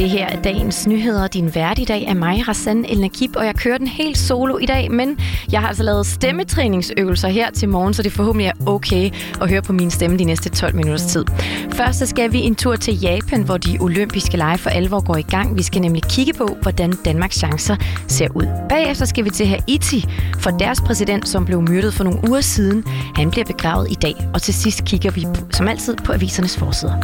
Det her er dagens nyheder. Din vært i dag er mig, Hassan El Nakib, og jeg kører den helt solo i dag, men jeg har altså lavet stemmetræningsøvelser her til morgen, så det forhåbentlig er okay at høre på min stemme de næste 12 minutters tid. Først så skal vi en tur til Japan, hvor de olympiske lege for alvor går i gang. Vi skal nemlig kigge på, hvordan Danmarks chancer ser ud. Bagefter skal vi til Haiti, for deres præsident, som blev myrdet for nogle uger siden, han bliver begravet i dag. Og til sidst kigger vi som altid på avisernes forsider.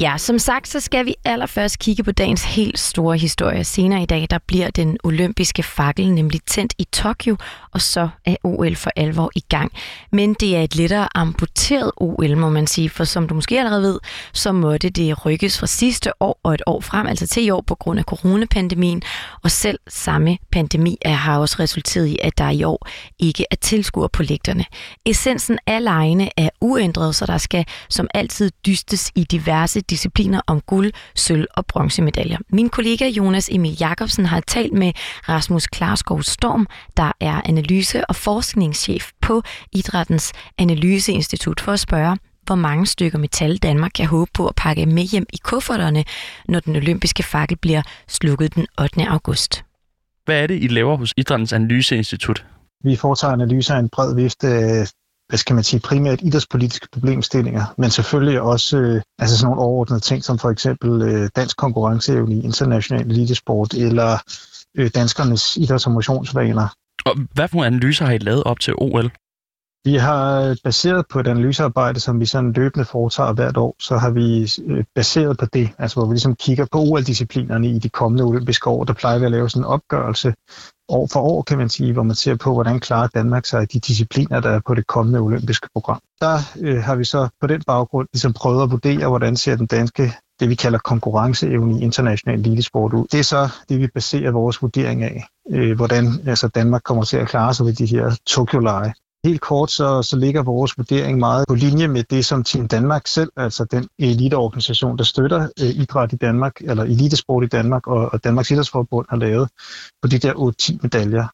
Ja, som sagt, så skal vi allerførst kigge på dagens helt store historie. Senere i dag, der bliver den olympiske fakkel nemlig tændt i Tokyo, og så er OL for alvor i gang. Men det er et lettere amputeret OL, må man sige, for som du måske allerede ved, så måtte det rykkes fra sidste år og et år frem, altså til i år på grund af coronapandemien, og selv samme pandemi er, har også resulteret i, at der i år ikke er tilskuer på lægterne. Essensen af lejene er uændret, så der skal som altid dystes i diverse discipliner om guld, sølv og bronzemedaljer. Min kollega Jonas Emil Jakobsen har talt med Rasmus Klarskov Storm, der er analyse- og forskningschef på Idrættens Analyseinstitut for at spørge, hvor mange stykker metal Danmark kan håbe på at pakke med hjem i kufferterne, når den olympiske fakkel bliver slukket den 8. august. Hvad er det, I laver hos Idrættens Analyseinstitut? Vi foretager analyser af en bred vifte hvad skal man sige, primært idrætspolitiske problemstillinger, men selvfølgelig også øh, altså sådan nogle overordnede ting, som for eksempel øh, dansk konkurrenceevne i international elitesport, eller øh, danskernes idræts- og motionsvaner. Og hvad for nogle analyser har I lavet op til OL? Vi har øh, baseret på et analysearbejde, som vi sådan løbende foretager hvert år, så har vi øh, baseret på det, altså hvor vi ligesom kigger på OL-disciplinerne i de kommende olympiske år, der plejer vi at lave sådan en opgørelse år for år, kan man sige, hvor man ser på, hvordan klarer Danmark sig i de discipliner, der er på det kommende olympiske program. Der øh, har vi så på den baggrund ligesom prøvet at vurdere, hvordan ser den danske det vi kalder konkurrenceevne i international elitesport ud. Det er så det, vi baserer vores vurdering af, øh, hvordan altså Danmark kommer til at klare sig ved de her Tokyo-lege. Helt kort så, så ligger vores vurdering meget på linje med det, som Team Danmark selv, altså den eliteorganisation, der støtter øh, idræt i Danmark, eller elitesport i Danmark, og, og Danmarks Idrætsforbund har lavet på de der 8-10 medaljer.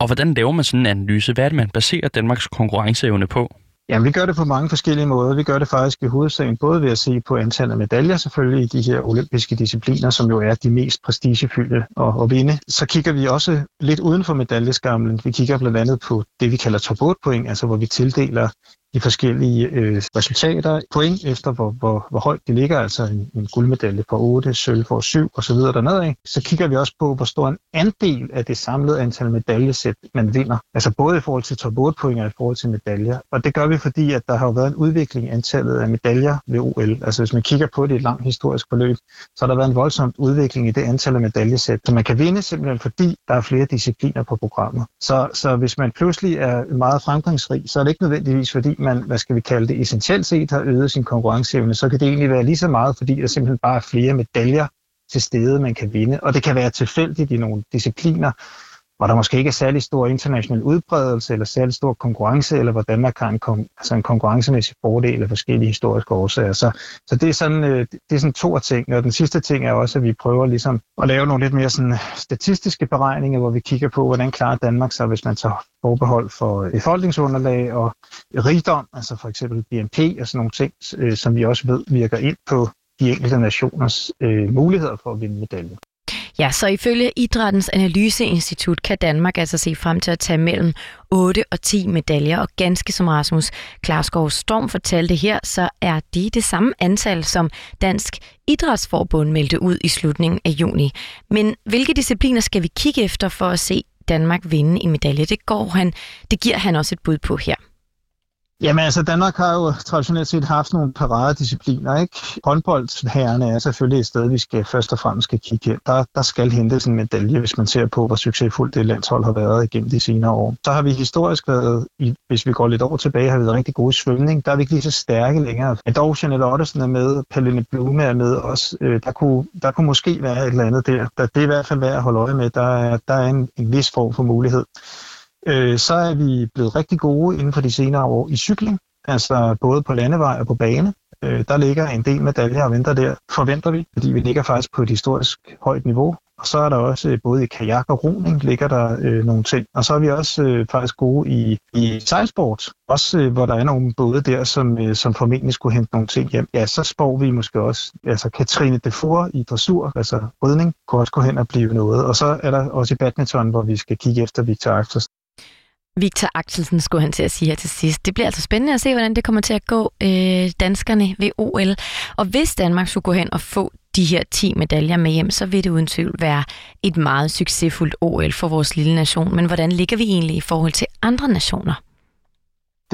Og hvordan laver man sådan en analyse? Hvad er det, man baserer Danmarks konkurrenceevne på? Jamen, vi gør det på mange forskellige måder. Vi gør det faktisk i hovedsagen både ved at se på antallet af medaljer selvfølgelig i de her olympiske discipliner, som jo er de mest prestigefyldte at, at vinde. Så kigger vi også lidt uden for medaljeskamlen. Vi kigger blandt andet på det, vi kalder top 8 point, altså hvor vi tildeler de forskellige øh, resultater, point efter hvor, hvor, hvor højt de ligger, altså en, en guldmedalje på 8, sølv for 7 osv. dernede. Så kigger vi også på, hvor stor en andel af det samlede antal medaljesæt, man vinder. Altså både i forhold til top 8 point og i forhold til medaljer. Og det gør vi, fordi at der har jo været en udvikling i antallet af medaljer ved OL. Altså hvis man kigger på det i et langt historisk forløb, så har der været en voldsom udvikling i det antal af medaljesæt, som man kan vinde simpelthen fordi der er flere discipliner på programmet. Så, så hvis man pludselig er meget fremgangsrig, så er det ikke nødvendigvis fordi man, hvad skal vi kalde det, essentielt set har øget sin konkurrenceevne, så kan det egentlig være lige så meget, fordi der simpelthen bare er flere medaljer til stede, man kan vinde. Og det kan være tilfældigt i nogle discipliner, hvor der måske ikke er særlig stor international udbredelse eller særlig stor konkurrence, eller hvor Danmark har en, kon- altså en konkurrencemæssig fordel af forskellige historiske årsager. Så, så det, er sådan, øh, det er sådan to ting. Og den sidste ting er også, at vi prøver ligesom at lave nogle lidt mere sådan statistiske beregninger, hvor vi kigger på, hvordan klarer Danmark sig, hvis man tager forbehold for befolkningsunderlag og rigdom, altså for eksempel BNP og sådan nogle ting, øh, som vi også ved virker ind på de enkelte nationers øh, muligheder for at vinde medaljer. Ja, så ifølge Idrættens Analyseinstitut kan Danmark altså se frem til at tage mellem 8 og 10 medaljer, og ganske som Rasmus Klarskov Storm fortalte her, så er det det samme antal, som Dansk Idrætsforbund meldte ud i slutningen af juni. Men hvilke discipliner skal vi kigge efter for at se Danmark vinde en medalje? Det, går han, det giver han også et bud på her. Jamen altså, Danmark har jo traditionelt set haft nogle paradediscipliner, ikke? Håndboldherrerne er selvfølgelig et sted, vi skal først og fremmest skal kigge hen. Der, der skal hentes en medalje, hvis man ser på, hvor succesfuldt det landshold har været igennem de senere år. Så har vi historisk været, i, hvis vi går lidt over tilbage, har vi været rigtig gode i svømning. Der er vi ikke lige så stærke længere. Men dog Janelle Ottesen er med, Pernille Blume er med også. Øh, der, kunne, der kunne måske være et eller andet der. der. Det er i hvert fald værd at holde øje med. Der er, der er en, en vis form for mulighed øh, så er vi blevet rigtig gode inden for de senere år i cykling, altså både på landevej og på bane. Øh, der ligger en del medaljer og venter der, forventer vi, fordi vi ligger faktisk på et historisk højt niveau. Og så er der også øh, både i kajak og roning ligger der øh, nogle ting. Og så er vi også øh, faktisk gode i, i sejlsport, også øh, hvor der er nogle både der, som, øh, som formentlig skulle hente nogle ting hjem. Ja, så spår vi måske også, altså Katrine Defour i dressur, altså rydning, kunne også gå hen og blive noget. Og så er der også i badminton, hvor vi skal kigge efter Victor Axelsen. Victor Axelsen skulle han til at sige her til sidst. Det bliver altså spændende at se, hvordan det kommer til at gå øh, danskerne ved OL. Og hvis Danmark skulle gå hen og få de her 10 medaljer med hjem, så vil det uden tvivl være et meget succesfuldt OL for vores lille nation. Men hvordan ligger vi egentlig i forhold til andre nationer?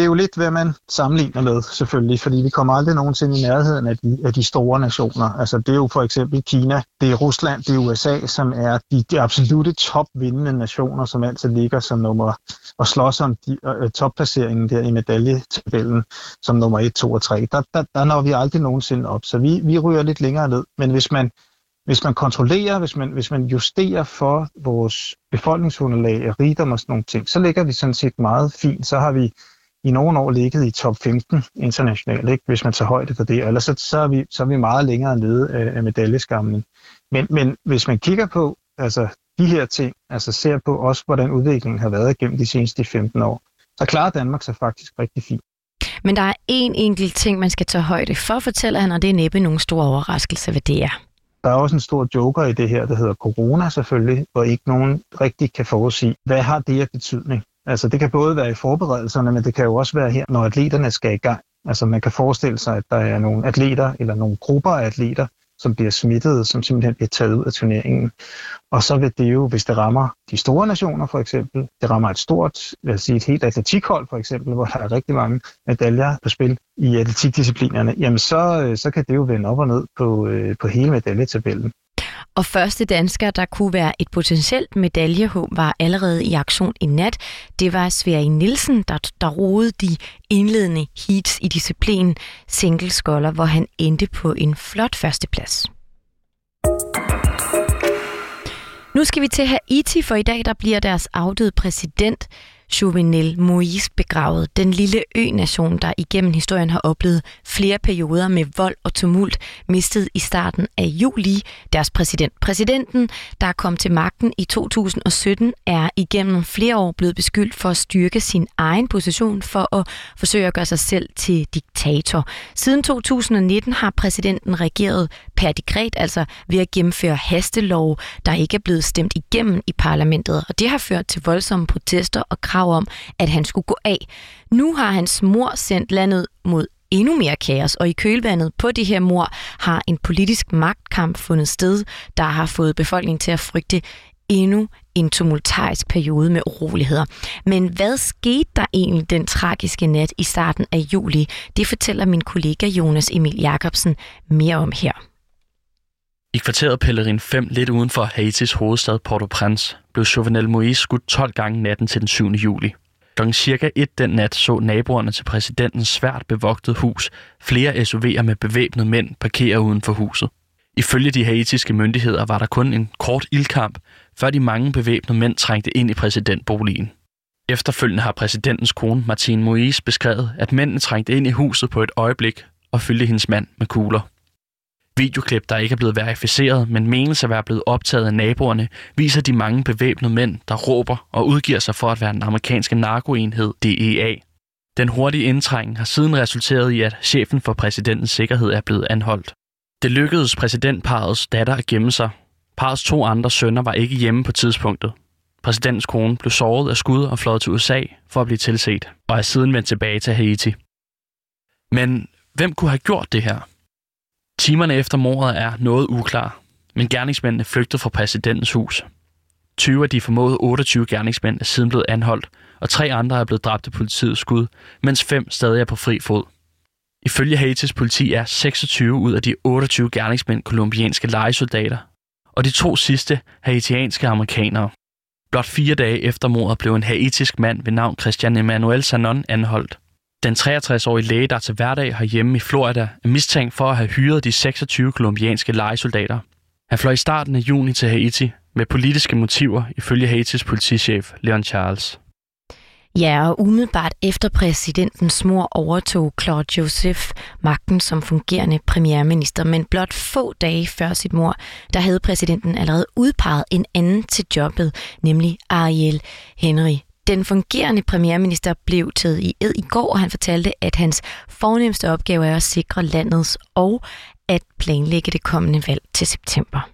Det er jo lidt, hvad man sammenligner med, selvfølgelig, fordi vi kommer aldrig nogensinde i nærheden af de, af de store nationer. Altså, det er jo for eksempel Kina, det er Rusland, det er USA, som er de, de absolute topvindende nationer, som altid ligger som nummer, og slås om de, øh, øh topplaceringen der i medaljetabellen som nummer 1, 2 og 3. Der, der, der når vi aldrig nogensinde op, så vi, vi ryger lidt længere ned. Men hvis man, hvis man kontrollerer, hvis man, hvis man justerer for vores befolkningsunderlag, rigdom og sådan nogle ting, så ligger vi sådan set meget fint. Så har vi i nogle år ligget i top 15 internationalt, ikke? hvis man tager højde for det. Ellers så, så, er, vi, så er vi meget længere nede af, af medaljeskammen. Men, men hvis man kigger på altså, de her ting, altså ser på også, hvordan udviklingen har været gennem de seneste 15 år, så klarer Danmark sig faktisk rigtig fint. Men der er en enkelt ting, man skal tage højde for, fortæller han, og det er næppe nogen stor overraskelse, hvad det er. Der er også en stor joker i det her, der hedder corona selvfølgelig, hvor ikke nogen rigtig kan forudsige, hvad har det af betydning. Altså det kan både være i forberedelserne, men det kan jo også være her, når atleterne skal i gang. Altså man kan forestille sig, at der er nogle atleter eller nogle grupper af atleter, som bliver smittet, som simpelthen bliver taget ud af turneringen. Og så vil det jo, hvis det rammer de store nationer for eksempel, det rammer et stort, lad os sige et helt atletikhold for eksempel, hvor der er rigtig mange medaljer på spil i atletikdisciplinerne, jamen så, øh, så kan det jo vende op og ned på, øh, på hele medaljetabellen. Og første dansker, der kunne være et potentielt medaljehåb, var allerede i aktion i nat. Det var Sverige Nielsen, der, der roede de indledende heats i disciplinen single scholar, hvor han endte på en flot førsteplads. Nu skal vi til Haiti, for i dag der bliver deres afdøde præsident Jovenel Moïse begravet. Den lille ø-nation, der igennem historien har oplevet flere perioder med vold og tumult, mistede i starten af juli deres præsident. Præsidenten, der kom til magten i 2017, er igennem flere år blevet beskyldt for at styrke sin egen position for at forsøge at gøre sig selv til diktator. Siden 2019 har præsidenten regeret per dekret, altså ved at gennemføre hastelov, der ikke er blevet stemt igennem i parlamentet. Og det har ført til voldsomme protester og krav krav om, at han skulle gå af. Nu har hans mor sendt landet mod endnu mere kaos, og i kølvandet på det her mor har en politisk magtkamp fundet sted, der har fået befolkningen til at frygte endnu en tumultarisk periode med uroligheder. Men hvad skete der egentlig den tragiske nat i starten af juli? Det fortæller min kollega Jonas Emil Jacobsen mere om her. I kvarteret Pellerin 5, lidt uden for Haitis hovedstad Port-au-Prince, blev Jovenel Moïse skudt 12 gange natten til den 7. juli. Klokken cirka 1 den nat så naboerne til præsidentens svært bevogtede hus flere SUV'er med bevæbnede mænd parkere uden for huset. Ifølge de haitiske myndigheder var der kun en kort ildkamp, før de mange bevæbnede mænd trængte ind i præsidentboligen. Efterfølgende har præsidentens kone Martine Moïse beskrevet, at mændene trængte ind i huset på et øjeblik og fyldte hendes mand med kugler. Videoklip, der ikke er blevet verificeret, men menes at være blevet optaget af naboerne, viser de mange bevæbnede mænd, der råber og udgiver sig for at være den amerikanske narkoenhed DEA. Den hurtige indtrængen har siden resulteret i, at chefen for præsidentens sikkerhed er blevet anholdt. Det lykkedes præsidentparets datter at gemme sig. Parets to andre sønner var ikke hjemme på tidspunktet. Præsidentens kone blev såret af skud og fløjet til USA for at blive tilset, og er siden vendt tilbage til Haiti. Men hvem kunne have gjort det her? Timerne efter mordet er noget uklar, men gerningsmændene flygtede fra præsidentens hus. 20 af de formodede 28 gerningsmænd er siden blevet anholdt, og tre andre er blevet dræbt af politiets skud, mens fem stadig er på fri fod. Ifølge Haitis politi er 26 ud af de 28 gerningsmænd kolumbianske legesoldater, og de to sidste haitianske amerikanere. Blot fire dage efter mordet blev en haitisk mand ved navn Christian Emmanuel Sanon anholdt. Den 63-årige læge, der til hverdag har hjemme i Florida, er mistænkt for at have hyret de 26 kolumbianske legesoldater. Han fløj i starten af juni til Haiti med politiske motiver, ifølge Haitis politichef Leon Charles. Ja, og umiddelbart efter præsidentens mor overtog Claude Joseph magten som fungerende premierminister, men blot få dage før sit mor, der havde præsidenten allerede udpeget en anden til jobbet, nemlig Ariel Henry. Den fungerende premierminister blev taget i ed i går, og han fortalte, at hans fornemmeste opgave er at sikre landets og at planlægge det kommende valg til september.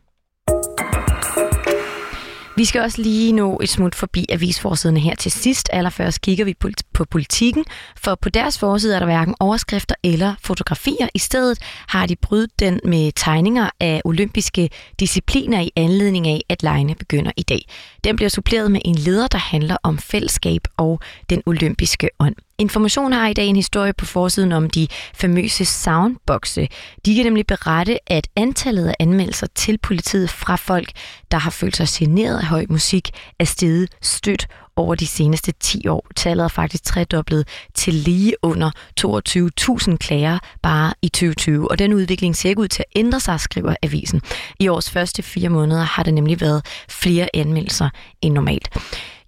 Vi skal også lige nå et smut forbi avisforsiderne her til sidst. Allerførst kigger vi på politikken, for på deres forside er der hverken overskrifter eller fotografier. I stedet har de brydet den med tegninger af olympiske discipliner i anledning af, at lejene begynder i dag. Den bliver suppleret med en leder, der handler om fællesskab og den olympiske ånd. Information har i dag en historie på forsiden om de famøse soundboxe. De kan nemlig berette, at antallet af anmeldelser til politiet fra folk, der har følt sig generet af høj musik, er steget stødt over de seneste 10 år. Tallet er faktisk tredoblet til lige under 22.000 klager bare i 2020, og den udvikling ser ikke ud til at ændre sig, skriver avisen. I års første fire måneder har der nemlig været flere anmeldelser end normalt.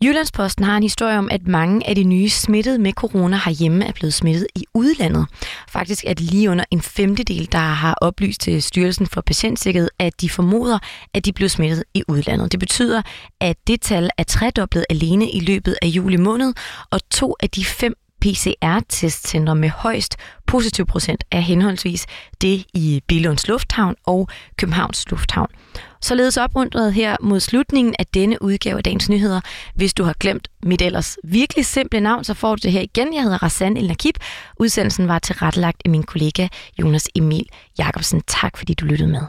Jyllandsposten har en historie om, at mange af de nye smittede med corona herhjemme er blevet smittet i udlandet. Faktisk er det lige under en femtedel, der har oplyst til Styrelsen for Patientsikkerhed, at de formoder, at de blev smittet i udlandet. Det betyder, at det tal er tredoblet alene i i løbet af juli måned, og to af de fem PCR-testcentre med højst positiv procent er henholdsvis det i Billunds Lufthavn og Københavns Lufthavn. Således oprundet her mod slutningen af denne udgave af Dagens Nyheder. Hvis du har glemt mit ellers virkelig simple navn, så får du det her igen. Jeg hedder Rassan El Nakib. Udsendelsen var tilrettelagt af min kollega Jonas Emil Jakobsen. Tak fordi du lyttede med.